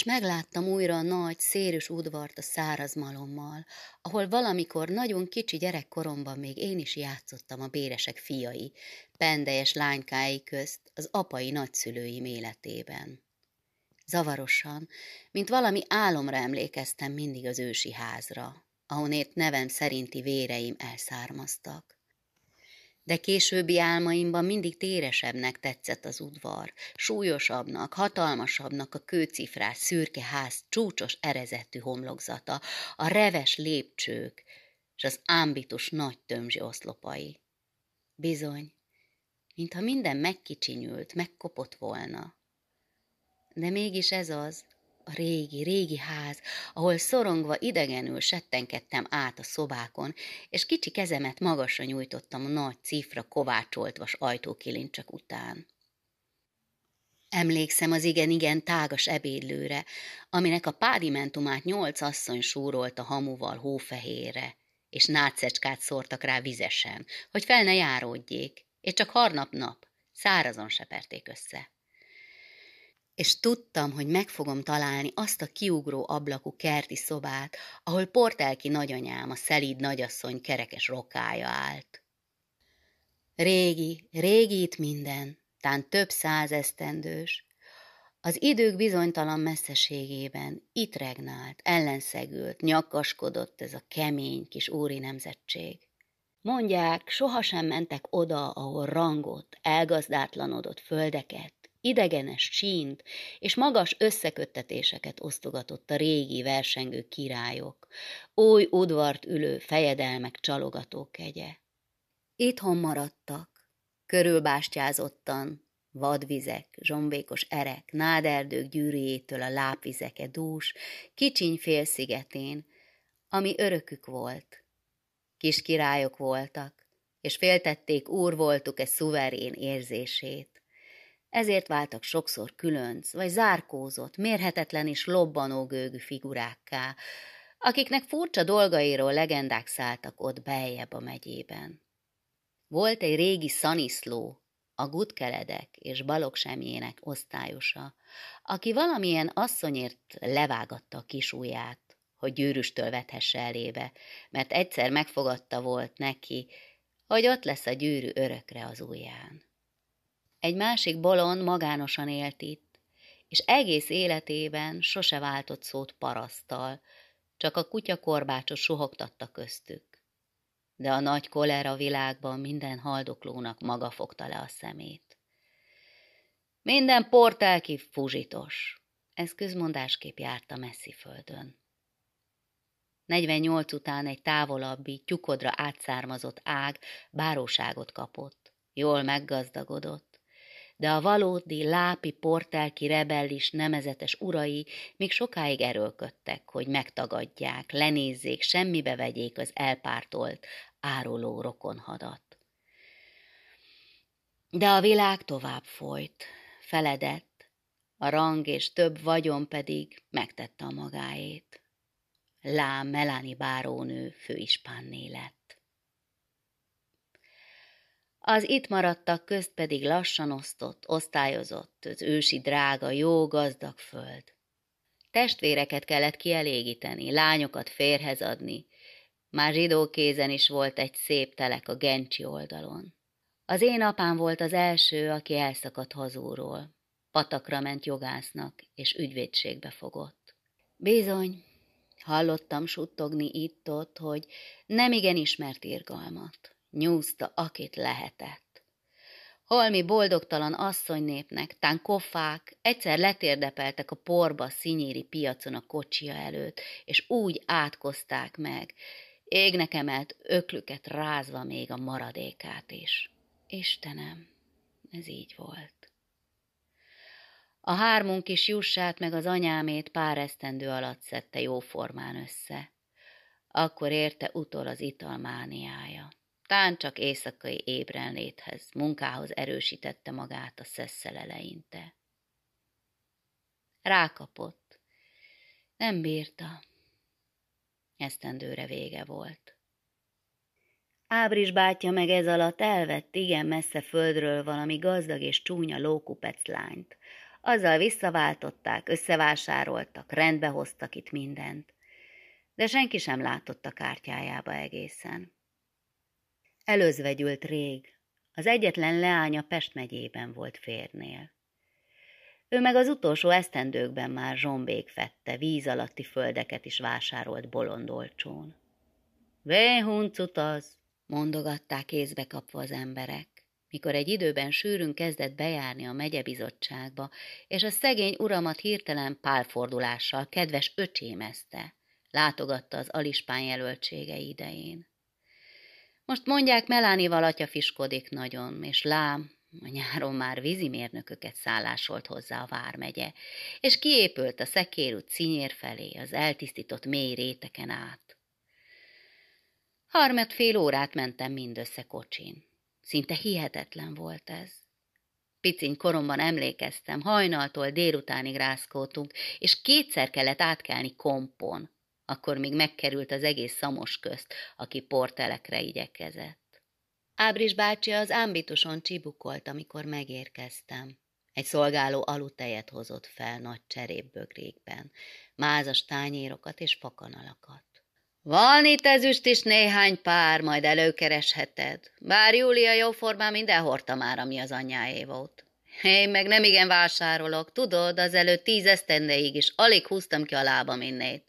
és megláttam újra a nagy, szérűs udvart a száraz malommal, ahol valamikor nagyon kicsi gyerekkoromban még én is játszottam a béresek fiai, pendejes lánykái közt az apai nagyszülői életében. Zavarosan, mint valami álomra emlékeztem mindig az ősi házra, ahonét nevem szerinti véreim elszármaztak de későbbi álmaimban mindig téresebbnek tetszett az udvar, súlyosabbnak, hatalmasabbnak a kőcifrás szürke ház csúcsos erezetű homlokzata, a reves lépcsők és az ámbitus nagy tömzsi oszlopai. Bizony, mintha minden megkicsinyült, megkopott volna. De mégis ez az, a régi, régi ház, ahol szorongva idegenül settenkedtem át a szobákon, és kicsi kezemet magasra nyújtottam a nagy cifra kovácsolt vas ajtókilincsek után. Emlékszem az igen-igen tágas ebédlőre, aminek a pádimentumát nyolc asszony súrolt a hamuval hófehérre, és nátszecskát szórtak rá vizesen, hogy fel ne járódjék, és csak harnap-nap szárazon seperték össze és tudtam, hogy meg fogom találni azt a kiugró ablakú kerti szobát, ahol Portelki nagyanyám, a szelíd nagyasszony kerekes rokája állt. Régi, régi itt minden, tán több száz esztendős, az idők bizonytalan messzeségében itt regnált, ellenszegült, nyakaskodott ez a kemény kis úri nemzetség. Mondják, sohasem mentek oda, ahol rangot, elgazdátlanodott földeket, idegenes csínt és magas összeköttetéseket osztogatott a régi versengő királyok, új udvart ülő fejedelmek csalogató kegye. Itthon maradtak, körülbástyázottan, vadvizek, zsombékos erek, náderdők gyűrűjétől a lápvizeke dús, kicsiny félszigetén, ami örökük volt. Kis királyok voltak, és féltették úr voltuk e szuverén érzését. Ezért váltak sokszor különc, vagy zárkózott, mérhetetlen és lobbanó-gőgű figurákká, akiknek furcsa dolgairól legendák szálltak ott beljebb a megyében. Volt egy régi szaniszló, a gutkeledek és balogsemjének osztályosa, aki valamilyen asszonyért levágatta a kis ujját, hogy gyűrűstől vethesse elébe, mert egyszer megfogadta volt neki, hogy ott lesz a gyűrű örökre az ujján. Egy másik bolond magánosan élt itt, és egész életében sose váltott szót parasztal, csak a kutya korbácsot suhogtatta köztük. De a nagy kolera világban minden haldoklónak maga fogta le a szemét. Minden portálki fuzsitos. Ez közmondásképp járt a messzi földön. 48 után egy távolabbi, tyukodra átszármazott ág báróságot kapott. Jól meggazdagodott, de a valódi lápi portelki rebellis nemezetes urai még sokáig erőlködtek, hogy megtagadják, lenézzék, semmibe vegyék az elpártolt, áruló rokonhadat. De a világ tovább folyt, feledett, a rang és több vagyon pedig megtette a magáét. Lá Melani bárónő főispánné lett. Az itt maradtak közt pedig lassan osztott, osztályozott az ősi drága, jó gazdag föld. Testvéreket kellett kielégíteni, lányokat férhez adni. Már zsidó kézen is volt egy szép telek a Gencsi oldalon. Az én apám volt az első, aki elszakadt hazúról. Patakra ment jogásznak, és ügyvédségbe fogott. Bizony, hallottam suttogni itt-ott, hogy nem igen ismert irgalmat nyúzta, akit lehetett. Holmi boldogtalan asszonynépnek, tán kofák egyszer letérdepeltek a porba a piacon a kocsia előtt, és úgy átkozták meg, égnek emelt öklüket rázva még a maradékát is. Istenem, ez így volt. A hármunk is jussát meg az anyámét pár esztendő alatt szedte jóformán össze. Akkor érte utol az italmániája. Tán csak éjszakai ébrenléthez, munkához erősítette magát a szesszel eleinte. Rákapott. Nem bírta. Esztendőre vége volt. Ábris bátyja meg ez alatt elvett igen messze földről valami gazdag és csúnya lókupec lányt, Azzal visszaváltották, összevásároltak, rendbe hoztak itt mindent. De senki sem látott a kártyájába egészen. Előzvegyült rég, az egyetlen leánya Pest megyében volt férnél. Ő meg az utolsó esztendőkben már zsombék fette, víz alatti földeket is vásárolt bolondolcsón. Véhuncut az, mondogatták kézbe kapva az emberek mikor egy időben sűrűn kezdett bejárni a megyebizottságba, és a szegény uramat hirtelen pálfordulással kedves öcsémezte, látogatta az alispán jelöltsége idején. Most mondják, Melánival atya fiskodik nagyon, és lám, a nyáron már vízimérnököket szállásolt hozzá a vármegye, és kiépült a szekérút cinyér felé, az eltisztított mély réteken át. Harmat fél órát mentem mindössze kocsin. Szinte hihetetlen volt ez. Piciny koromban emlékeztem, hajnaltól délutánig rázkódtunk, és kétszer kellett átkelni kompon. Akkor még megkerült az egész szamos közt, aki portelekre igyekezett. Ábris bácsi az ámbituson csibukolt, amikor megérkeztem. Egy szolgáló alutejet hozott fel nagy cserépbögrékben, mázas tányérokat és fakanalakat. Van itt ezüst is néhány pár, majd előkeresheted. Bár Júlia jóformán minden hordta már, ami az anyjáé volt. Én meg nem igen vásárolok, tudod, azelőtt tíz esztendeig is alig húztam ki a lábam innét.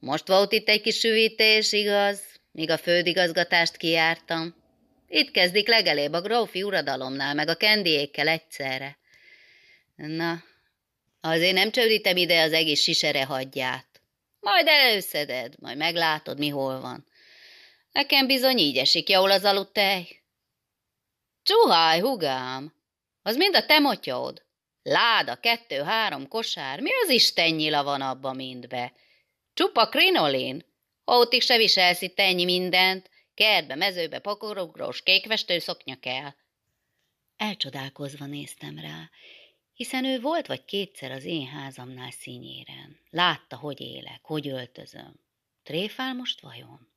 Most volt itt egy kis süvítés, igaz, míg a fődigazgatást kijártam. Itt kezdik legelébb a grófi uradalomnál, meg a kendiékkel egyszerre. Na, azért nem csődítem ide az egész sisere hagyját. Majd előszeded, majd meglátod, mi hol van. Nekem bizony így esik jól az aludt tej. Csuháj, hugám, az mind a te motyód. Láda, kettő-három kosár, mi az Isten nyila van abba mindbe? Csupa krinolin? Hótig se viselsz itt ennyi mindent, kertbe, mezőbe, pakorogrós, kékvestő szoknya kell. Elcsodálkozva néztem rá, hiszen ő volt vagy kétszer az én házamnál színyéren. Látta, hogy élek, hogy öltözöm. Tréfál most vajon?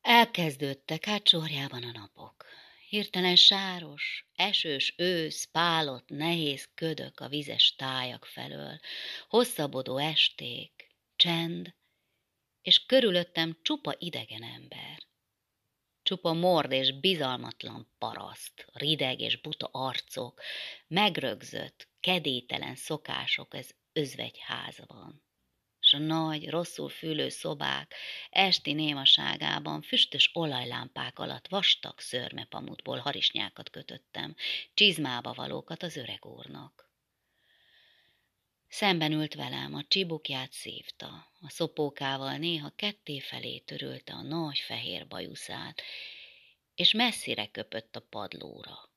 Elkezdődtek hát sorjában a napok. Hirtelen sáros, esős ősz, pálott, nehéz ködök a vizes tájak felől, hosszabbodó esték, csend, és körülöttem csupa idegen ember. Csupa mord és bizalmatlan paraszt, rideg és buta arcok, megrögzött, kedételen szokások ez özvegyházban. S a nagy, rosszul fülő szobák esti némaságában füstös olajlámpák alatt vastag szörmepamutból harisnyákat kötöttem, csizmába valókat az öreg úrnak. Szemben ült velem, a csibukját szívta, a szopókával néha ketté felé törölte a nagy fehér bajuszát, és messzire köpött a padlóra.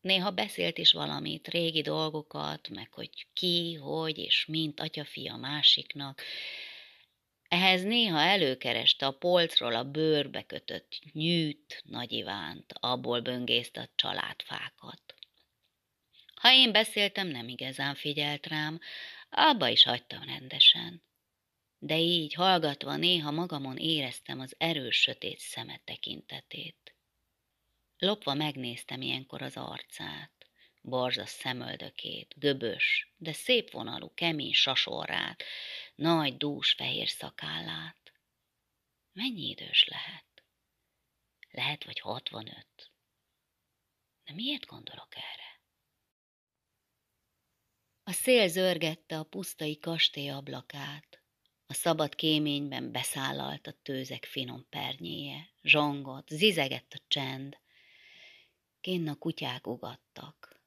Néha beszélt is valamit, régi dolgokat, meg hogy ki, hogy és mint atya-fia másiknak. Ehhez néha előkereste a polcról a bőrbe kötött nyűt Nagy Ivánt, abból böngészte a családfákat. Ha én beszéltem, nem igazán figyelt rám, abba is hagytam rendesen. De így, hallgatva, néha magamon éreztem az erős sötét szeme tekintetét. Lopva megnéztem ilyenkor az arcát, borzas szemöldökét, göbös, de szép vonalú, kemény sasorrát, nagy, dús, fehér szakállát. Mennyi idős lehet? Lehet, vagy hatvanöt. De miért gondolok erre? Szél zörgette a pusztai kastély ablakát. A szabad kéményben beszállalt a tőzek finom pernyéje, zsongott, zizegett a csend. Kinn a kutyák ugattak.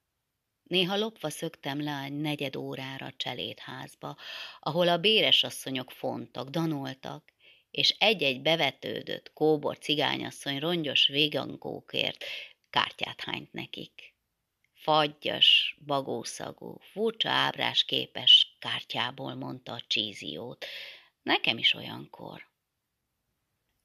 Néha lopva szöktem le egy negyed órára a cselédházba, ahol a béresasszonyok fontak, danoltak, és egy-egy bevetődött, kóbor cigányasszony rongyos végangókért kártyát hányt nekik fagyas, bagószagú, furcsa ábrás képes kártyából mondta a csíziót. Nekem is olyankor.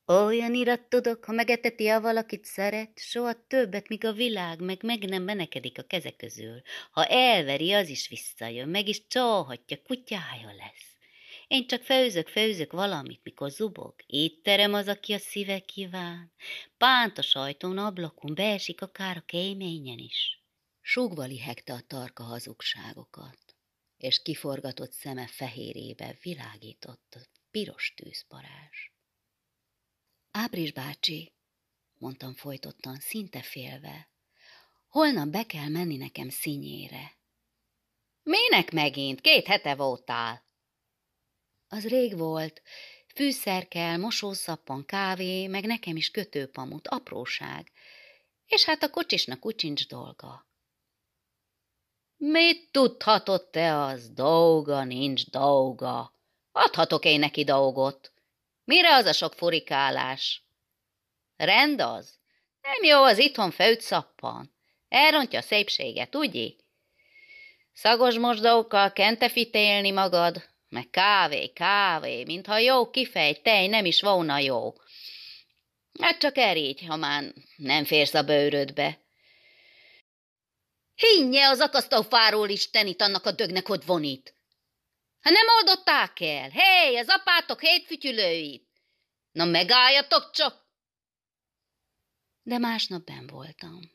Olyan irat tudok, ha megeteti a valakit szeret, soha többet, míg a világ meg meg nem menekedik a keze közül. Ha elveri, az is visszajön, meg is csalhatja, kutyája lesz. Én csak főzök, főzök valamit, mikor zubog. Étterem az, aki a szíve kíván. Pánt a sajtón, ablakon, beesik akár a kéményen is. Súgva lihegte a tarka hazugságokat, és kiforgatott szeme fehérébe világított a piros tűzparázs. Ábris bácsi, mondtam folytottan, szinte félve, holnap be kell menni nekem színyére. Minek megint? Két hete voltál. Az rég volt, fűszer kell, mosószappan, kávé, meg nekem is kötőpamut, apróság. És hát a kocsisnak úgy sincs dolga. Mit tudhatott te az? Dolga, nincs dolga. Adhatok én neki dolgot. Mire az a sok furikálás? Rend az? Nem jó az itthon főtt szappan. Elrontja a szépséget, ugye? Szagos mosdókkal kentefitélni magad, meg kávé, kávé, mintha jó kifej, tej nem is volna jó. Hát csak erígy, ha már nem férsz a bőrödbe. Hinnye az akasztófáról tenit annak a dögnek, hogy vonít. Ha nem oldották el, hé, az apátok hétfütyülőit. Na megálljatok csak! De másnap ben voltam,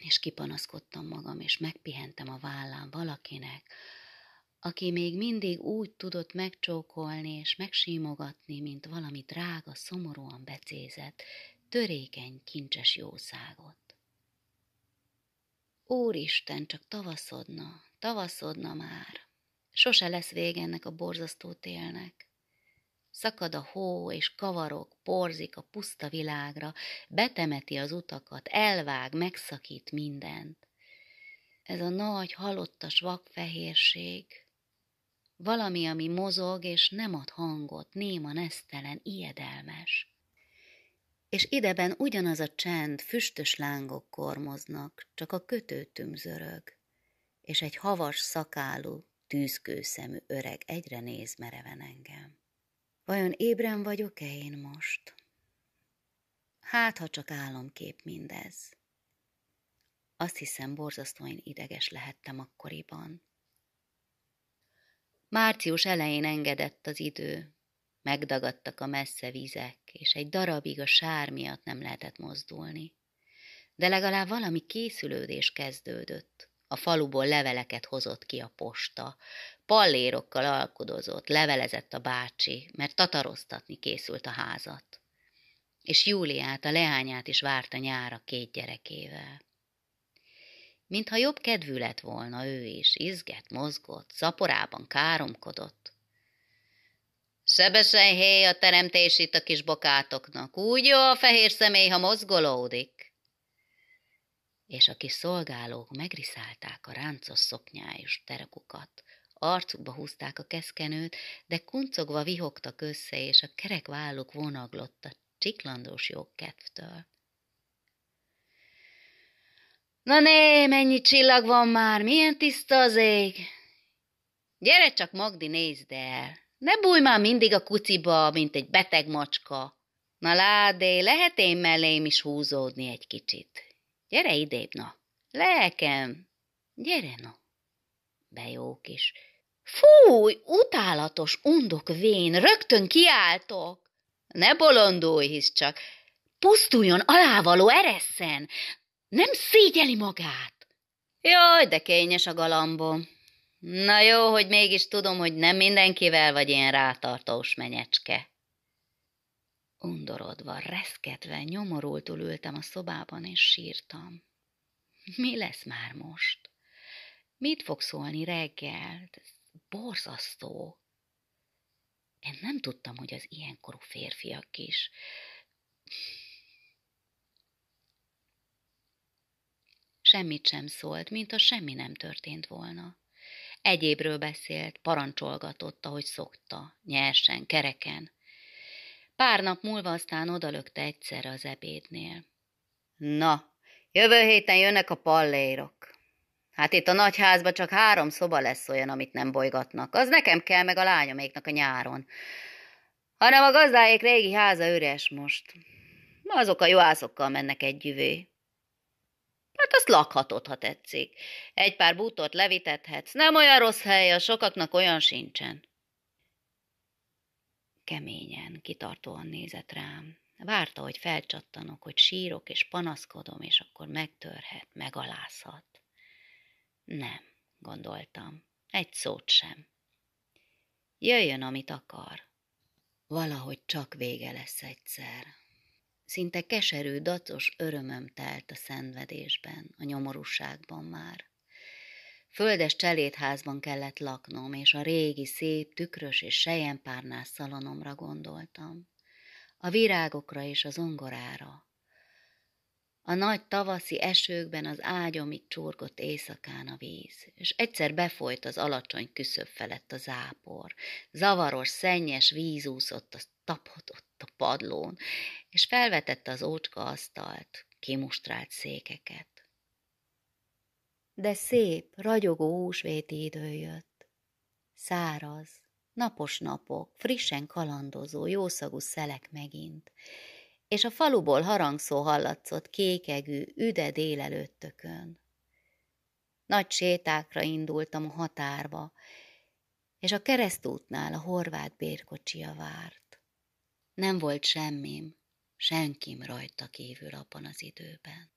és kipanaszkodtam magam, és megpihentem a vállám valakinek, aki még mindig úgy tudott megcsókolni és megsímogatni, mint valami drága, szomorúan becézett, törékeny, kincses jószágot. Úristen, csak tavaszodna, tavaszodna már. Sose lesz vége ennek a borzasztó télnek. Szakad a hó, és kavarok, porzik a puszta világra, betemeti az utakat, elvág, megszakít mindent. Ez a nagy, halottas vakfehérség, valami, ami mozog, és nem ad hangot, néma, nesztelen, ijedelmes és ideben ugyanaz a csend, füstös lángok kormoznak, csak a kötőtüm zörög, és egy havas szakálú, tűzkőszemű öreg egyre néz mereven engem. Vajon ébren vagyok-e én most? Hát, ha csak álomkép mindez. Azt hiszem, borzasztóan ideges lehettem akkoriban. Március elején engedett az idő, Megdagadtak a messze vizek, és egy darabig a sár miatt nem lehetett mozdulni. De legalább valami készülődés kezdődött. A faluból leveleket hozott ki a posta. Pallérokkal alkudozott, levelezett a bácsi, mert tataroztatni készült a házat. És Júliát, a leányát is várta nyára két gyerekével. Mintha jobb kedvű lett volna ő is, izgett, mozgott, szaporában káromkodott. Sebesen héj a teremtés itt a kis bokátoknak, úgy jó a fehér személy, ha mozgolódik. És a kis szolgálók megriszálták a ráncos szoknyájus terekukat, arcukba húzták a keszkenőt, de kuncogva vihogtak össze, és a kerek válluk vonaglott a csiklandós jogkedvtől. Na né, mennyi csillag van már, milyen tiszta az ég! Gyere csak, Magdi, nézd el! Ne bújj már mindig a kuciba, mint egy beteg macska. Na ládé, lehet én mellém is húzódni egy kicsit. Gyere idébb, na. Lelkem, gyere, na. Be jó kis. Fúj, utálatos, undok vén, rögtön kiáltok. Ne bolondulj, hisz csak. Pusztuljon alávaló eresszen. Nem szégyeli magát. Jaj, de kényes a galambom. Na jó, hogy mégis tudom, hogy nem mindenkivel vagy ilyen rátartós menyecske. Undorodva, reszketve, nyomorultul ültem a szobában, és sírtam. Mi lesz már most? Mit fog szólni reggel? Ez borzasztó. Én nem tudtam, hogy az ilyenkorú férfiak is. Semmit sem szólt, mint a semmi nem történt volna. Egyébről beszélt, parancsolgatott, ahogy szokta, nyersen, kereken. Pár nap múlva aztán odalökte egyszerre az ebédnél. Na, jövő héten jönnek a pallérok. Hát itt a nagyházban csak három szoba lesz olyan, amit nem bolygatnak. Az nekem kell, meg a lányoméknak a nyáron. Hanem a gazdáék régi háza üres most. Azok a juhászokkal mennek egy jüvé. Hát azt lakhatod, ha tetszik. Egy pár bútort levitethetsz. Nem olyan rossz hely, a sokaknak olyan sincsen. Keményen, kitartóan nézett rám. Várta, hogy felcsattanok, hogy sírok és panaszkodom, és akkor megtörhet, megalázhat. Nem, gondoltam. Egy szót sem. Jöjjön, amit akar. Valahogy csak vége lesz egyszer. Szinte keserű, dacos örömöm telt a szenvedésben, a nyomorúságban már. Földes cselédházban kellett laknom, és a régi, szép, tükrös és sejempárnás szalonomra gondoltam. A virágokra és az ongorára. A nagy tavaszi esőkben az ágyomig csorgott éjszakán a víz, és egyszer befolyt az alacsony küszöb felett a zápor. Zavaros, szennyes víz úszott, az tapodott a padlón, és felvetette az ócska asztalt, kimustrált székeket. De szép, ragyogó húsvéti idő jött. Száraz, napos napok, frissen kalandozó, jószagú szelek megint, és a faluból harangszó hallatszott kékegű, üde délelőttökön. Nagy sétákra indultam a határba, és a keresztútnál a horvát bérkocsia várt. Nem volt semmim, senkim rajta kívül abban az időben.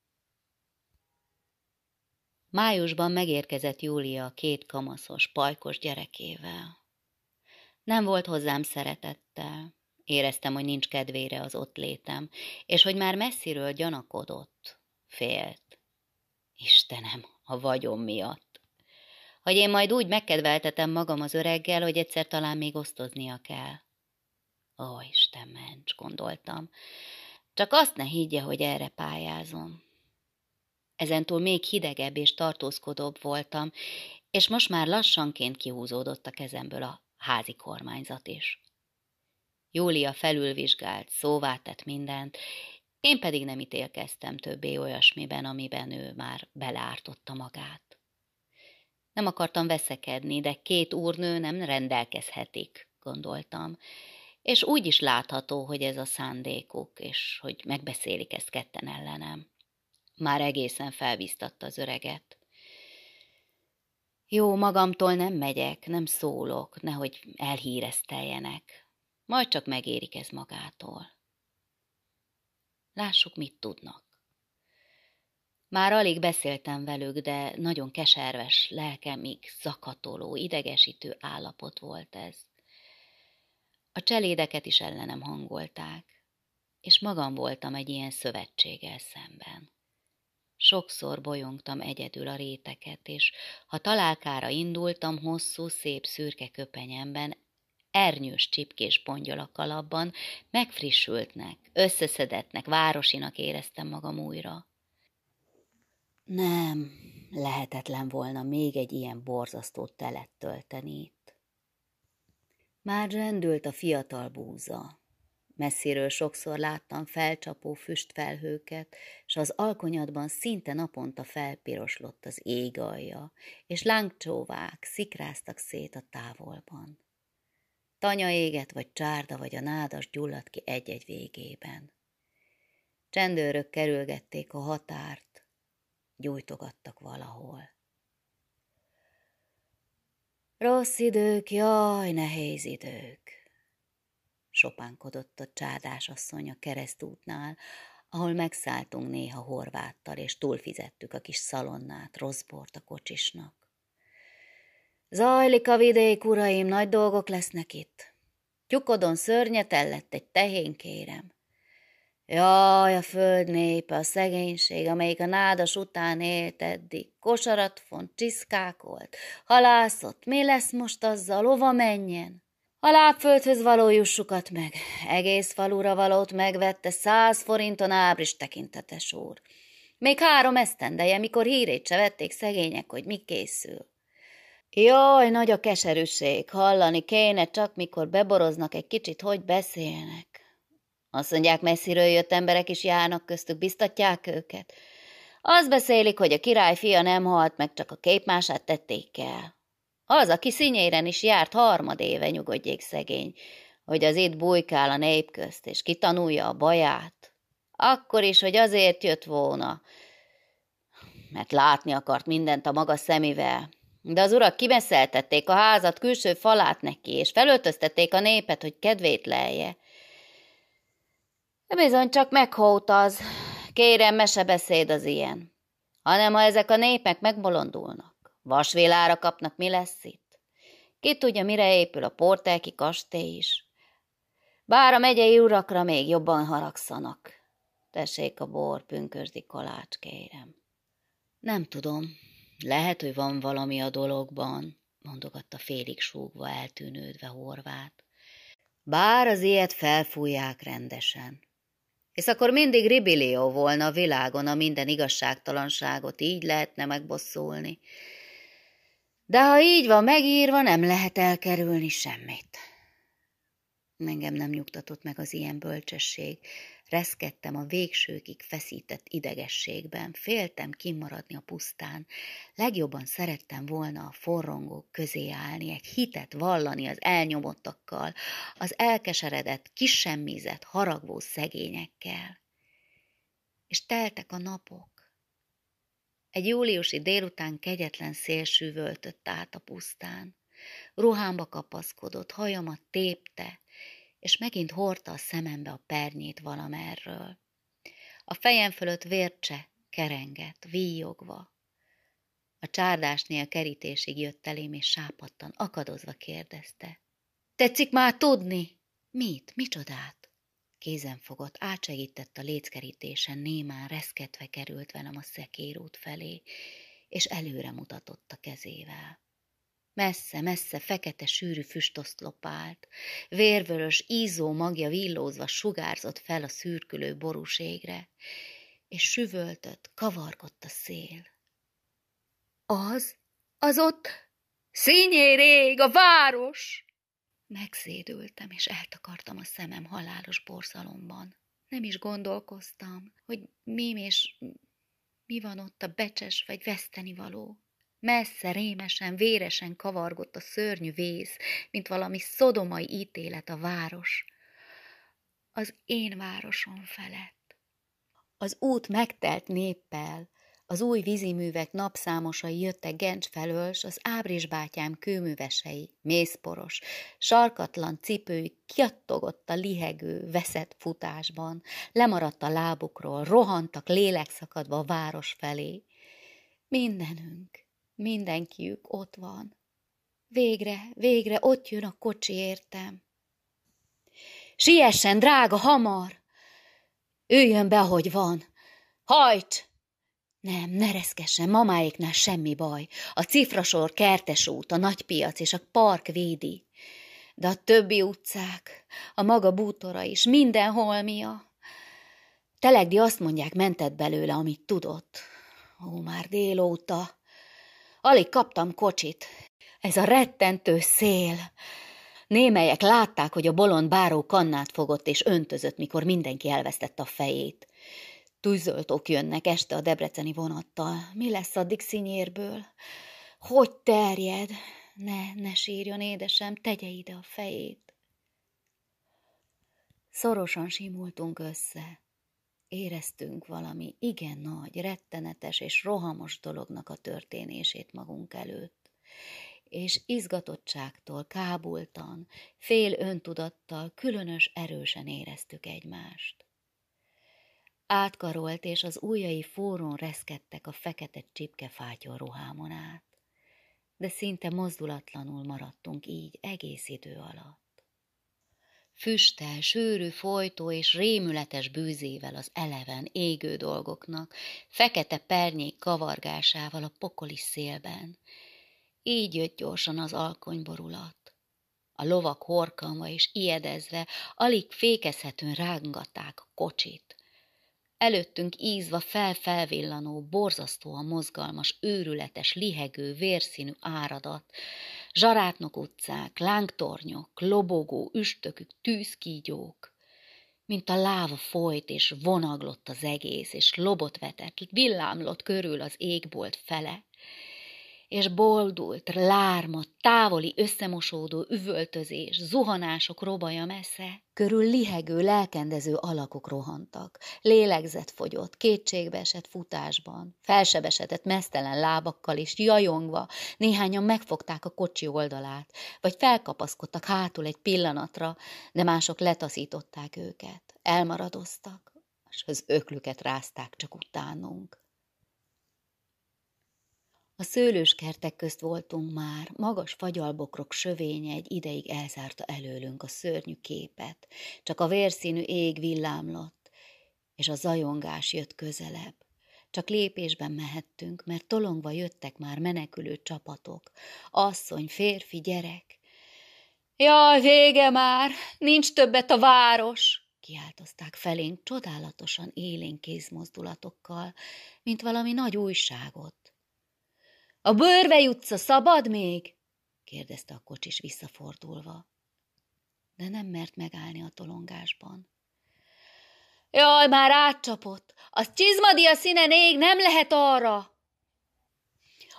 Májusban megérkezett Júlia két kamaszos, pajkos gyerekével. Nem volt hozzám szeretettel, éreztem, hogy nincs kedvére az ott létem, és hogy már messziről gyanakodott, félt. Istenem, a vagyom miatt. Hogy én majd úgy megkedveltetem magam az öreggel, hogy egyszer talán még osztoznia kell. Ó, Isten ments, gondoltam. Csak azt ne higgye, hogy erre pályázom. Ezentúl még hidegebb és tartózkodóbb voltam, és most már lassanként kihúzódott a kezemből a házi kormányzat is. Júlia felülvizsgált, szóvá tett mindent, én pedig nem ítélkeztem többé olyasmiben, amiben ő már belártotta magát. Nem akartam veszekedni, de két úrnő nem rendelkezhetik, gondoltam, és úgy is látható, hogy ez a szándékuk, és hogy megbeszélik ezt ketten ellenem. Már egészen felviztatta az öreget. Jó, magamtól nem megyek, nem szólok, nehogy elhírezteljenek. Majd csak megérik ez magától. Lássuk, mit tudnak. Már alig beszéltem velük, de nagyon keserves, lelkemig zakatoló, idegesítő állapot volt ez. A cselédeket is ellenem hangolták, és magam voltam egy ilyen szövetséggel szemben. Sokszor bolyongtam egyedül a réteket, és ha találkára indultam hosszú, szép szürke köpenyemben, ernyős csipkés pongyol a kalapban, megfrissültnek, összeszedetnek, városinak éreztem magam újra. Nem, lehetetlen volna még egy ilyen borzasztó telet tölteni. Már rendült a fiatal búza, Messziről sokszor láttam felcsapó füstfelhőket, s az alkonyatban szinte naponta felpiroslott az ég alja, és lángcsóvák szikráztak szét a távolban. Tanya éget, vagy csárda, vagy a nádas gyulladt ki egy-egy végében. Csendőrök kerülgették a határt, gyújtogattak valahol. Rossz idők, jaj, nehéz idők sopánkodott a csádás asszony a keresztútnál, ahol megszálltunk néha horváttal, és túlfizettük a kis szalonnát, rossz bort a kocsisnak. Zajlik a vidék, uraim, nagy dolgok lesznek itt. Tyukodon szörnyet lett egy tehén, kérem. Jaj, a föld népe, a szegénység, amelyik a nádas után élt eddig, kosarat font, csiszkákolt, halászott, mi lesz most azzal, hova menjen? A lábföldhöz való jussukat meg. Egész falura valót megvette száz forinton ábris tekintetes úr. Még három esztendeje, mikor hírét se vették szegények, hogy mi készül. Jaj, nagy a keserűség, hallani kéne csak, mikor beboroznak egy kicsit, hogy beszélnek. Azt mondják, messziről jött emberek is járnak köztük, biztatják őket. Azt beszélik, hogy a király fia nem halt, meg csak a képmását tették el. Az, aki színyéren is járt harmadéve nyugodjék szegény, hogy az itt bujkál a nép közt, és kitanulja a baját. Akkor is, hogy azért jött volna, mert látni akart mindent a maga szemével. De az urak kimeszeltették a házat külső falát neki, és felöltöztették a népet, hogy kedvét lelje. Bizony csak meghót az, kérem, mesebeszéd az ilyen, hanem ha ezek a népek megbolondulnak Vasvélára kapnak, mi lesz itt? Ki tudja, mire épül a portelki kastély is. Bár a megyei urakra még jobban haragszanak. Tessék a bor, pünkösdi kalács, kérem. Nem tudom, lehet, hogy van valami a dologban, mondogatta félig súgva, eltűnődve Horvát. Bár az ilyet felfújják rendesen. És akkor mindig ribilió volna a világon, a minden igazságtalanságot így lehetne megbosszulni. De ha így van megírva, nem lehet elkerülni semmit. Engem nem nyugtatott meg az ilyen bölcsesség. Reszkedtem a végsőkig feszített idegességben, féltem kimaradni a pusztán. Legjobban szerettem volna a forrongók közé állni, egy hitet vallani az elnyomottakkal, az elkeseredett, kisemmizett, haragvó szegényekkel. És teltek a napok. Egy júliusi délután kegyetlen szél süvöltött át a pusztán. Ruhámba kapaszkodott, hajamat tépte, és megint hordta a szemembe a pernyét valamerről. A fejem fölött vércse kerengett, víjogva. A csárdásnél kerítésig jött elém, és sápadtan, akadozva kérdezte. Tetszik már tudni? Mit? Micsodát? Kézen fogott, átsegített a léckerítésen, némán reszketve került velem a szekérút felé, és előre mutatott a kezével. Messze-messze fekete sűrű füstoszlop állt, vérvörös, ízó magja villózva sugárzott fel a szürkülő borúségre, és süvöltött, kavargott a szél. Az, az ott, színyérég, a város! Megszédültem, és eltakartam a szemem halálos borzalomban. Nem is gondolkoztam, hogy mi és mi van ott a becses vagy veszteni való. Messze, rémesen, véresen kavargott a szörnyű vész, mint valami szodomai ítélet a város. Az én városom felett. Az út megtelt néppel, az új víziművek napszámosai jöttek Gencs felől, s az ábrisbátyám kőművesei, mészporos, sarkatlan cipői kiattogott a lihegő, veszett futásban, lemaradt a lábukról, rohantak lélekszakadva a város felé. Mindenünk, Mindenkiük ott van. Végre, végre ott jön a kocsi értem. Siessen, drága, hamar! Üljön be, ahogy van. Hajt! Nem, ne reszkessen, mamáéknál semmi baj. A cifrasor, kertes út, a nagypiac és a park védi. De a többi utcák, a maga bútora is, minden holmia. Telegdi azt mondják, mentett belőle, amit tudott. Ó, már délóta. Alig kaptam kocsit. Ez a rettentő szél. Némelyek látták, hogy a bolond báró kannát fogott és öntözött, mikor mindenki elvesztette a fejét. Tűzöltók jönnek este a debreceni vonattal. Mi lesz addig színyérből? Hogy terjed? Ne, ne sírjon, édesem, tegye ide a fejét. Szorosan simultunk össze. Éreztünk valami igen nagy, rettenetes és rohamos dolognak a történését magunk előtt, és izgatottságtól, kábultan, fél öntudattal különös erősen éreztük egymást. Átkarolt, és az ujjai forrón reszkedtek a fekete csipkefátyol ruhámon át, de szinte mozdulatlanul maradtunk így egész idő alatt füstel, sűrű folytó és rémületes bűzével az eleven, égő dolgoknak, fekete pernyék kavargásával a pokoli szélben. Így jött gyorsan az alkonyborulat. A lovak horkanva és ijedezve alig fékezhetően rángatták a kocsit. Előttünk ízva felfelvillanó, borzasztóan mozgalmas, őrületes, lihegő, vérszínű áradat, zsarátnok utcák, lángtornyok, lobogó, üstökük, tűzkígyók. Mint a láva folyt és vonaglott az egész, és lobot vetett, villámlott körül az égbolt fele és boldult, lárma, távoli összemosódó üvöltözés, zuhanások robaja messze. Körül lihegő, lelkendező alakok rohantak, lélegzett fogyott, kétségbe esett futásban, felsebesedett mesztelen lábakkal is, jajongva, néhányan megfogták a kocsi oldalát, vagy felkapaszkodtak hátul egy pillanatra, de mások letaszították őket, elmaradoztak, és az öklüket rázták csak utánunk. A szőlőskertek közt voltunk már, magas fagyalbokrok sövénye egy ideig elzárta előlünk a szörnyű képet, csak a vérszínű ég villámlott, és a zajongás jött közelebb. Csak lépésben mehettünk, mert tolongva jöttek már menekülő csapatok. Asszony, férfi, gyerek. Jaj, vége már, nincs többet a város! kiáltozták felénk csodálatosan élénk kézmozdulatokkal, mint valami nagy újságot. A bőrve jutsz, a szabad még? kérdezte a kocsis visszafordulva. De nem mert megállni a tolongásban. Jaj, már átcsapott! Az csizmadia színen ég nem lehet arra!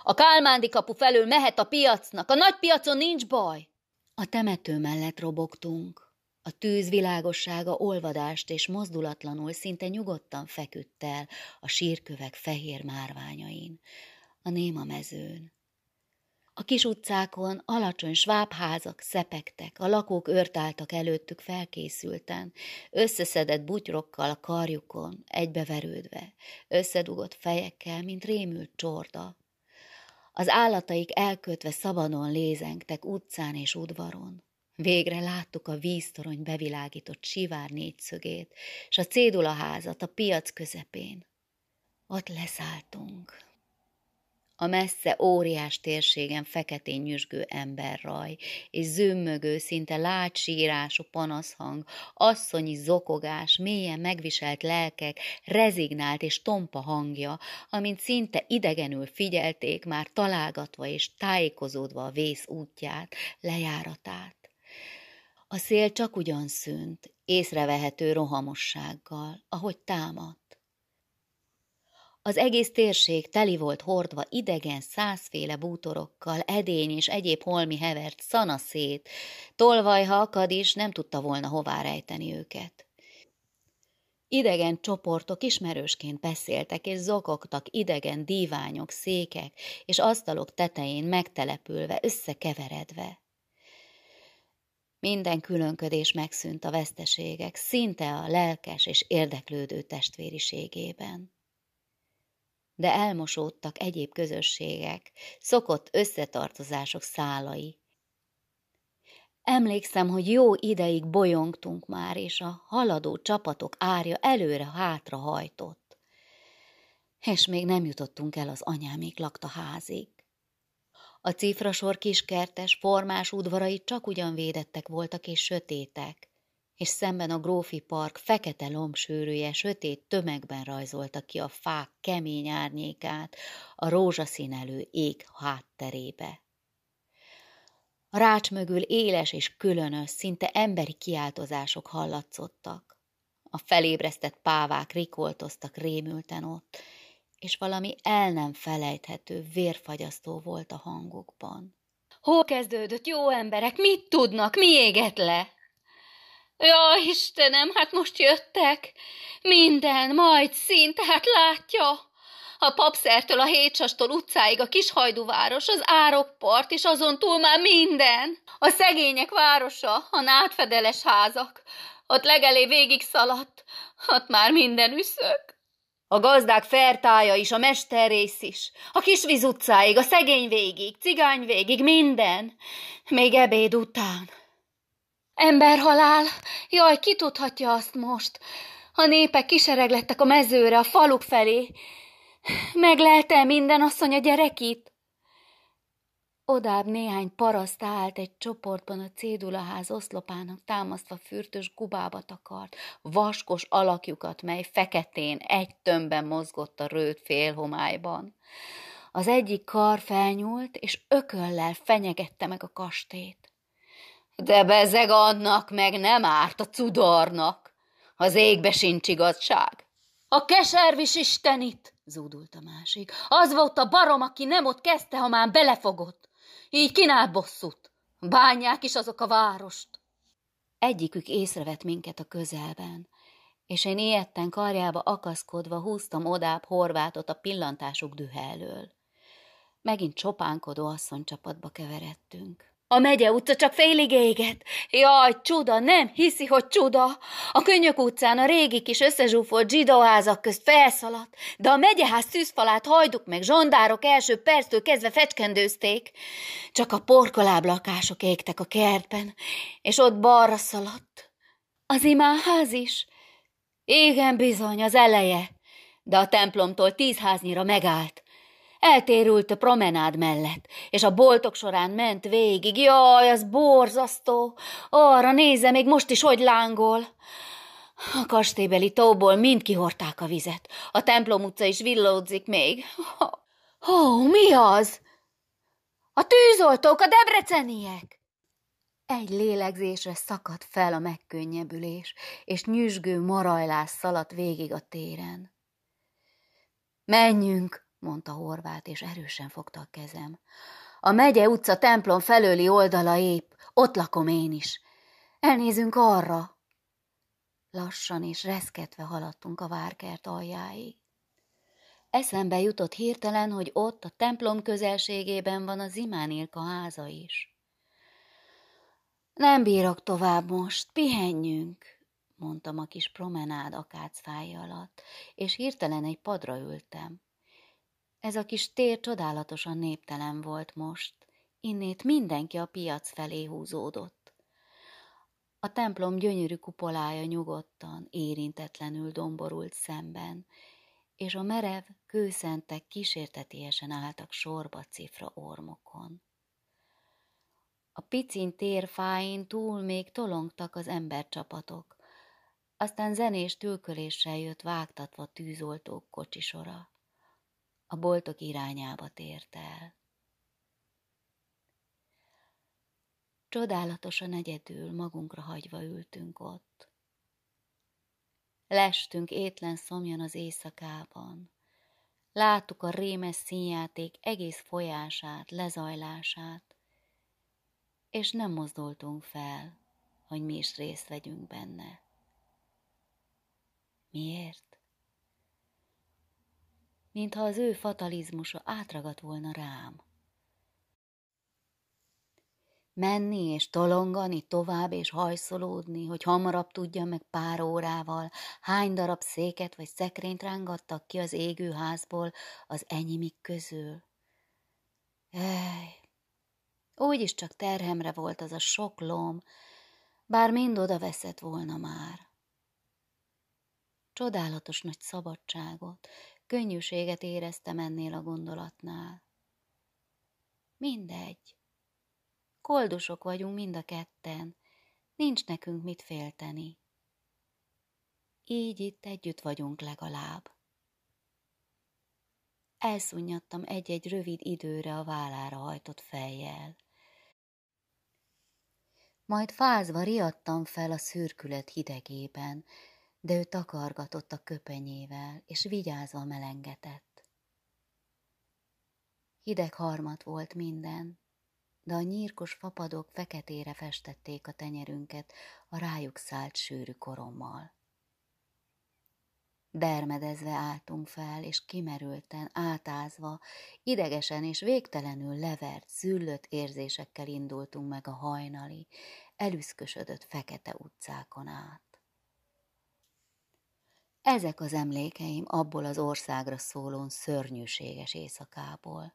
A Kálmándi kapu felől mehet a piacnak, a nagy piacon nincs baj! A temető mellett robogtunk. A tűz világossága olvadást és mozdulatlanul, szinte nyugodtan feküdt el a sírkövek fehér márványain a néma mezőn. A kis utcákon alacsony svábházak szepegtek, a lakók örtáltak előttük felkészülten, összeszedett butyrokkal a karjukon, egybeverődve, összedugott fejekkel, mint rémült csorda. Az állataik elkötve szabadon lézengtek utcán és udvaron. Végre láttuk a víztorony bevilágított sivár négyszögét, s a cédulaházat a piac közepén. Ott leszálltunk. A messze óriás térségen feketén nyüzsgő emberraj, és zömmögő, szinte lágy sírású panaszhang, asszonyi zokogás, mélyen megviselt lelkek, rezignált és tompa hangja, amint szinte idegenül figyelték, már találgatva és tájékozódva a vész útját, lejáratát. A szél csak ugyan szűnt, észrevehető rohamossággal, ahogy támad. Az egész térség teli volt hordva idegen százféle bútorokkal, edény és egyéb holmi hevert szanaszét, tolvaj, ha akad is, nem tudta volna hová rejteni őket. Idegen csoportok ismerősként beszéltek és zokogtak idegen díványok, székek és asztalok tetején megtelepülve, összekeveredve. Minden különködés megszűnt a veszteségek, szinte a lelkes és érdeklődő testvériségében de elmosódtak egyéb közösségek, szokott összetartozások szálai. Emlékszem, hogy jó ideig bolyongtunk már, és a haladó csapatok árja előre-hátra hajtott. És még nem jutottunk el az anyámék lakta házig. A cifrasor kiskertes, formás udvarai csak ugyan védettek voltak és sötétek és szemben a grófi park fekete lombsűrűje sötét tömegben rajzolta ki a fák kemény árnyékát a rózsaszínelő ég hátterébe. A rács mögül éles és különös, szinte emberi kiáltozások hallatszottak. A felébresztett pávák rikoltoztak rémülten ott, és valami el nem felejthető, vérfagyasztó volt a hangokban. Hol kezdődött, jó emberek, mit tudnak, mi égett le? Ja, Istenem, hát most jöttek. Minden, majd szín, tehát látja. A papszertől a hétsastól utcáig a kishajdúváros, az árokpart, és azon túl már minden. A szegények városa, a nátfedeles házak. Ott legelé végig szaladt, ott már minden üszök. A gazdák fertája is, a mesterrész is, a kisvíz utcáig, a szegény végig, cigány végig, minden. Még ebéd után. Emberhalál! Jaj, ki tudhatja azt most? A népek kisereglettek a mezőre, a faluk felé. Meglelte minden asszony a gyerekit? Odább néhány paraszt állt egy csoportban a cédulaház oszlopának támasztva fürtös gubába takart, vaskos alakjukat, mely feketén egy tömbben mozgott a rőt félhomályban. Az egyik kar felnyúlt, és ököllel fenyegette meg a kastét. De bezeg annak meg nem árt a cudornak. Az égbe sincs igazság. A keservis istenit, zúdult a másik. Az volt a barom, aki nem ott kezdte, ha már belefogott. Így kínál bosszút. Bányák is azok a várost. Egyikük észrevett minket a közelben, és én ilyetten karjába akaszkodva húztam odább horvátot a pillantásuk dühe elől. Megint csopánkodó asszonycsapatba keveredtünk. A megye utca csak félig éget. Jaj, csuda, nem hiszi, hogy csuda. A Könyök utcán a régi kis összezsúfolt zsidóházak közt felszaladt, de a megyeház szűzfalát hajduk meg zsondárok első perctől kezdve fecskendőzték. Csak a porkoláb lakások égtek a kertben, és ott balra szaladt. Az imánház is? Igen, bizony, az eleje. De a templomtól tíz háznyira megállt. Eltérült a promenád mellett, és a boltok során ment végig. Jaj, az borzasztó! Arra nézze, még most is hogy lángol! A kastélybeli tóból mind kihorták a vizet. A templom utca is villódzik még. Ó, oh, mi az? A tűzoltók, a debreceniek! Egy lélegzésre szakadt fel a megkönnyebbülés, és nyüzsgő marajlás szaladt végig a téren. Menjünk, mondta Horvát, és erősen fogta a kezem. A megye utca templom felőli oldala épp, ott lakom én is. Elnézünk arra. Lassan és reszketve haladtunk a várkert aljáig. Eszembe jutott hirtelen, hogy ott a templom közelségében van a Zimánilka háza is. Nem bírok tovább most, pihenjünk, mondtam a kis promenád akácfája alatt, és hirtelen egy padra ültem. Ez a kis tér csodálatosan néptelen volt most, innét mindenki a piac felé húzódott. A templom gyönyörű kupolája nyugodtan, érintetlenül domborult szemben, és a merev kőszentek kísértetiesen álltak sorba cifra ormokon. A picin térfáin túl még tolongtak az embercsapatok, aztán zenés tülköléssel jött vágtatva tűzoltók kocsisora a boltok irányába tért el. Csodálatosan egyedül magunkra hagyva ültünk ott. Lestünk étlen szomjan az éjszakában. Láttuk a rémes színjáték egész folyását, lezajlását, és nem mozdultunk fel, hogy mi is részt vegyünk benne. Miért? Mintha az ő fatalizmusa átragadt volna rám. Menni és tolongani tovább és hajszolódni, hogy hamarabb tudja meg pár órával, hány darab széket vagy szekrényt rángattak ki az égő házból az enyimik közül. Ej, úgyis csak terhemre volt az a sok lom, bár mind oda veszett volna már. Csodálatos nagy szabadságot, Könnyűséget éreztem ennél a gondolatnál. Mindegy. Koldusok vagyunk mind a ketten, nincs nekünk mit félteni. Így itt együtt vagyunk legalább. Elszunnyadtam egy-egy rövid időre a vállára hajtott fejjel. Majd fázva riadtam fel a szürkület hidegében, de ő takargatott a köpenyével, és vigyázva melengetett. Hideg harmat volt minden, de a nyírkos fapadok feketére festették a tenyerünket a rájuk szállt sűrű korommal. Dermedezve álltunk fel, és kimerülten, átázva, idegesen és végtelenül levert, züllött érzésekkel indultunk meg a hajnali, elüszkösödött fekete utcákon át. Ezek az emlékeim abból az országra szólón szörnyűséges éjszakából.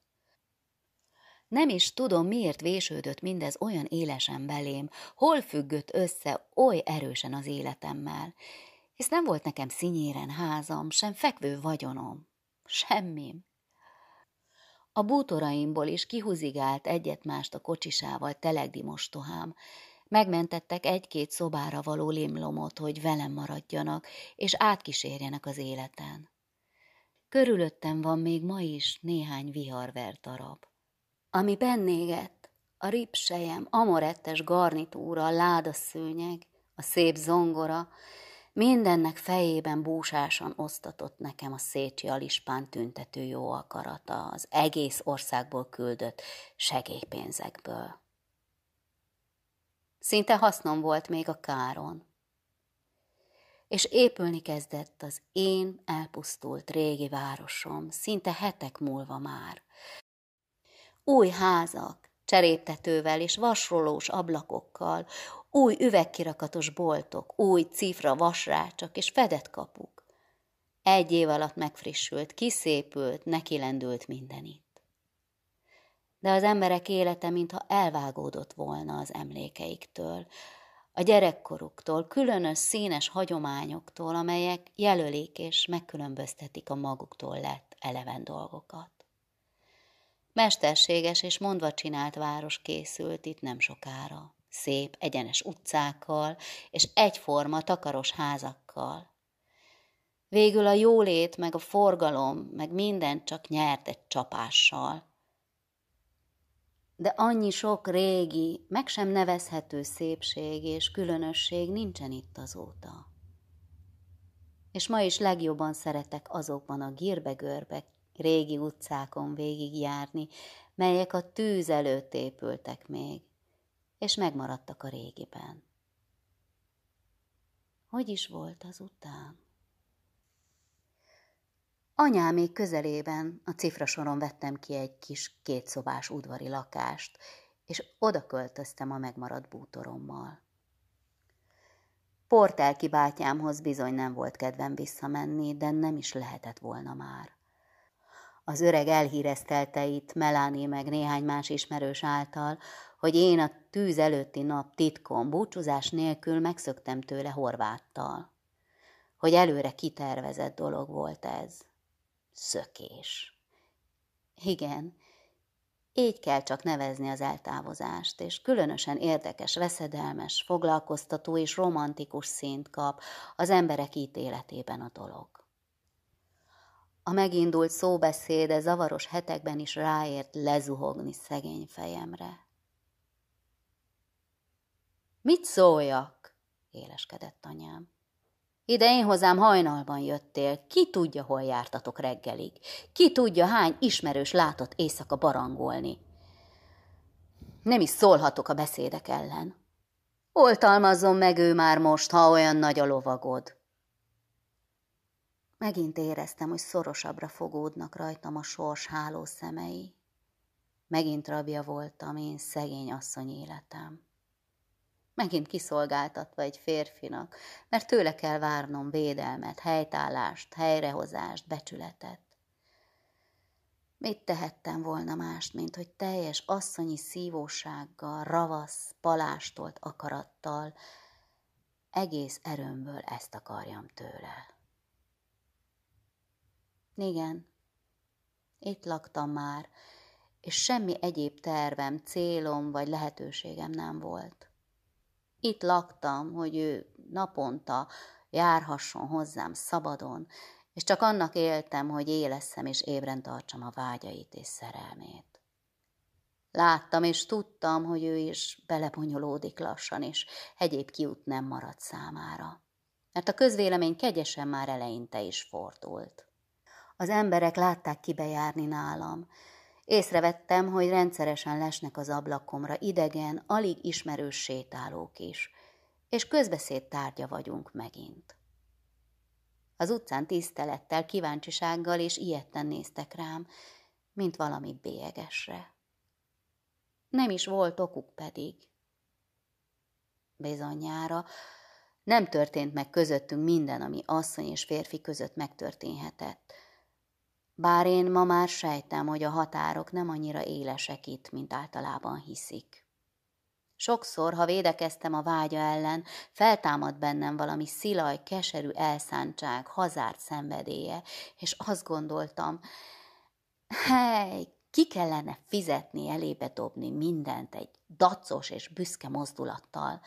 Nem is tudom, miért vésődött mindez olyan élesen belém, hol függött össze oly erősen az életemmel, hisz nem volt nekem szinyéren házam, sem fekvő vagyonom, semmim. A bútoraimból is kihúzigált egyet-mást a kocsisával telegdi mostohám, Megmentettek egy-két szobára való limlomot, hogy velem maradjanak, és átkísérjenek az életen. Körülöttem van még ma is néhány viharvert darab. Ami bennégett, a ripsejem, amorettes garnitúra, a ládaszőnyeg, a szép zongora, mindennek fejében búsásan osztatott nekem a Szécsi Alispán tüntető jó akarata az egész országból küldött segélypénzekből. Szinte hasznom volt még a káron. És épülni kezdett az én elpusztult régi városom, szinte hetek múlva már. Új házak, cseréptetővel és vasrolós ablakokkal, új üvegkirakatos boltok, új cifra vasrácsak és fedett kapuk. Egy év alatt megfrissült, kiszépült, nekilendült mindenit. De az emberek élete, mintha elvágódott volna az emlékeiktől, a gyerekkoruktól, különös színes hagyományoktól, amelyek jelölik és megkülönböztetik a maguktól lett eleven dolgokat. Mesterséges és mondva csinált város készült itt nem sokára. Szép, egyenes utcákkal és egyforma takaros házakkal. Végül a jólét, meg a forgalom, meg minden csak nyert egy csapással. De annyi sok régi, meg sem nevezhető szépség és különösség nincsen itt azóta. És ma is legjobban szeretek azokban a gírbegörbe régi utcákon végigjárni, melyek a tűz előtt épültek még, és megmaradtak a régiben. Hogy is volt az után? Anyámék közelében a cifrasoron vettem ki egy kis kétszobás udvari lakást, és oda költöztem a megmaradt bútorommal. Portelki bátyámhoz bizony nem volt kedvem visszamenni, de nem is lehetett volna már. Az öreg elhíreztelte itt Meláni meg néhány más ismerős által, hogy én a tűz előtti nap titkon búcsúzás nélkül megszöktem tőle Horváttal. Hogy előre kitervezett dolog volt ez szökés. Igen, így kell csak nevezni az eltávozást, és különösen érdekes, veszedelmes, foglalkoztató és romantikus szint kap az emberek ítéletében a dolog. A megindult szóbeszéde zavaros hetekben is ráért lezuhogni szegény fejemre. Mit szóljak? éleskedett anyám. Ide én hozzám hajnalban jöttél, ki tudja, hol jártatok reggelig, ki tudja, hány ismerős látott éjszaka barangolni. Nem is szólhatok a beszédek ellen. Oltalmazzon meg ő már most, ha olyan nagy a lovagod. Megint éreztem, hogy szorosabbra fogódnak rajtam a sors háló szemei. Megint rabja voltam én szegény asszony életem megint kiszolgáltatva egy férfinak, mert tőle kell várnom védelmet, helytállást, helyrehozást, becsületet. Mit tehettem volna mást, mint hogy teljes asszonyi szívósággal, ravasz, palástolt akarattal, egész erőmből ezt akarjam tőle. Igen, itt laktam már, és semmi egyéb tervem, célom vagy lehetőségem nem volt. Itt laktam, hogy ő naponta járhasson hozzám szabadon, és csak annak éltem, hogy éleszem és ébren tartsam a vágyait és szerelmét. Láttam és tudtam, hogy ő is belebonyolódik lassan, és egyéb kiút nem maradt számára. Mert a közvélemény kegyesen már eleinte is fordult. Az emberek látták kibejárni nálam, Észrevettem, hogy rendszeresen lesnek az ablakomra idegen, alig ismerős sétálók is, és közbeszéd tárgya vagyunk megint. Az utcán tisztelettel, kíváncsisággal és ilyetten néztek rám, mint valami bélyegesre. Nem is volt okuk pedig. Bizonyára nem történt meg közöttünk minden, ami asszony és férfi között megtörténhetett – bár én ma már sejtem, hogy a határok nem annyira élesek itt, mint általában hiszik. Sokszor, ha védekeztem a vágya ellen, feltámad bennem valami szilaj, keserű elszántság, hazárt szenvedélye, és azt gondoltam, hely, ki kellene fizetni, elébe dobni mindent egy dacos és büszke mozdulattal,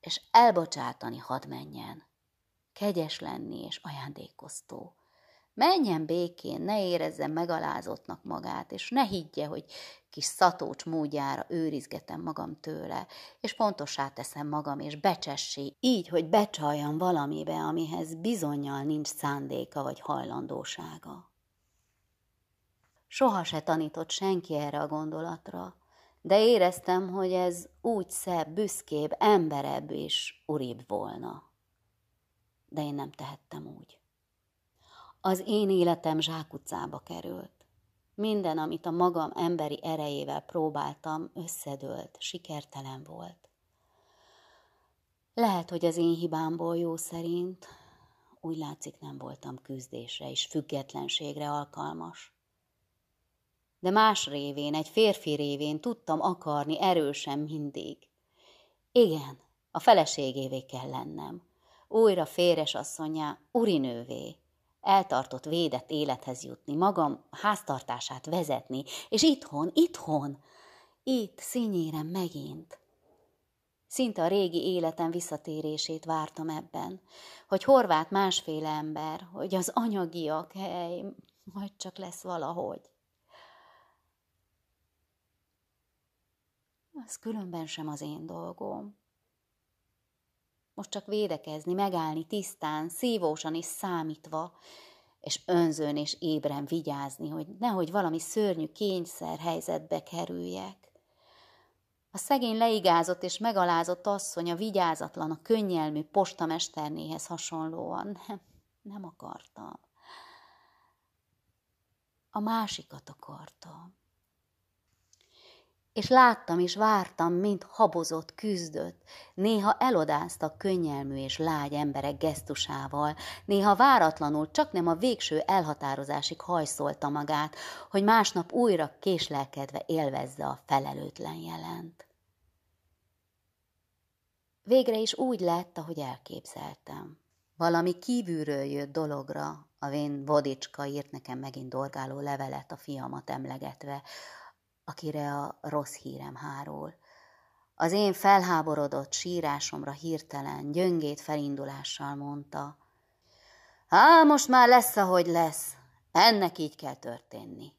és elbocsátani hadd menjen, kegyes lenni és ajándékoztó. Menjen békén, ne érezze megalázottnak magát, és ne higgye, hogy kis szatócs módjára őrizgetem magam tőle, és pontossá teszem magam, és becsessé, így, hogy becsaljam valamibe, amihez bizonyal nincs szándéka vagy hajlandósága. Soha se tanított senki erre a gondolatra, de éreztem, hogy ez úgy szebb, büszkébb, emberebb és uribb volna. De én nem tehettem úgy az én életem zsákutcába került. Minden, amit a magam emberi erejével próbáltam, összedőlt, sikertelen volt. Lehet, hogy az én hibámból jó szerint, úgy látszik nem voltam küzdésre és függetlenségre alkalmas. De más révén, egy férfi révén tudtam akarni erősen mindig. Igen, a feleségévé kell lennem. Újra féres asszonyá, urinővé. Eltartott védett élethez jutni, magam háztartását vezetni, és itthon, itthon, itt, színyérem megint. Szinte a régi életem visszatérését vártam ebben, hogy horvát másféle ember, hogy az anyagiak, hely, majd csak lesz valahogy. Az különben sem az én dolgom. Most csak védekezni, megállni tisztán, szívósan és számítva, és önzőn és ébren vigyázni, hogy nehogy valami szörnyű kényszer helyzetbe kerüljek. A szegény leigázott és megalázott asszony a vigyázatlan, a könnyelmű postamesternéhez hasonlóan nem, nem akartam. A másikat akartam és láttam és vártam, mint habozott, küzdött, néha elodázta könnyelmű és lágy emberek gesztusával, néha váratlanul csak nem a végső elhatározásig hajszolta magát, hogy másnap újra késlelkedve élvezze a felelőtlen jelent. Végre is úgy lett, ahogy elképzeltem. Valami kívülről jött dologra, a vén Vodicska írt nekem megint dorgáló levelet a fiamat emlegetve, akire a rossz hírem hárul. Az én felháborodott sírásomra hirtelen, gyöngét felindulással mondta. Há, most már lesz, ahogy lesz. Ennek így kell történni.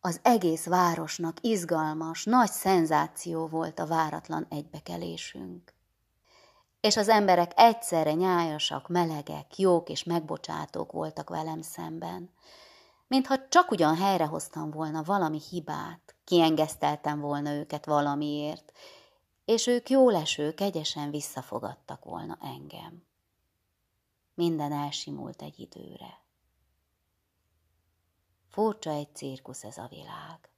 Az egész városnak izgalmas, nagy szenzáció volt a váratlan egybekelésünk. És az emberek egyszerre nyájasak, melegek, jók és megbocsátók voltak velem szemben mintha csak ugyan helyrehoztam volna valami hibát, kiengeszteltem volna őket valamiért, és ők leső, kegyesen visszafogadtak volna engem. Minden elsimult egy időre. Furcsa egy cirkusz ez a világ.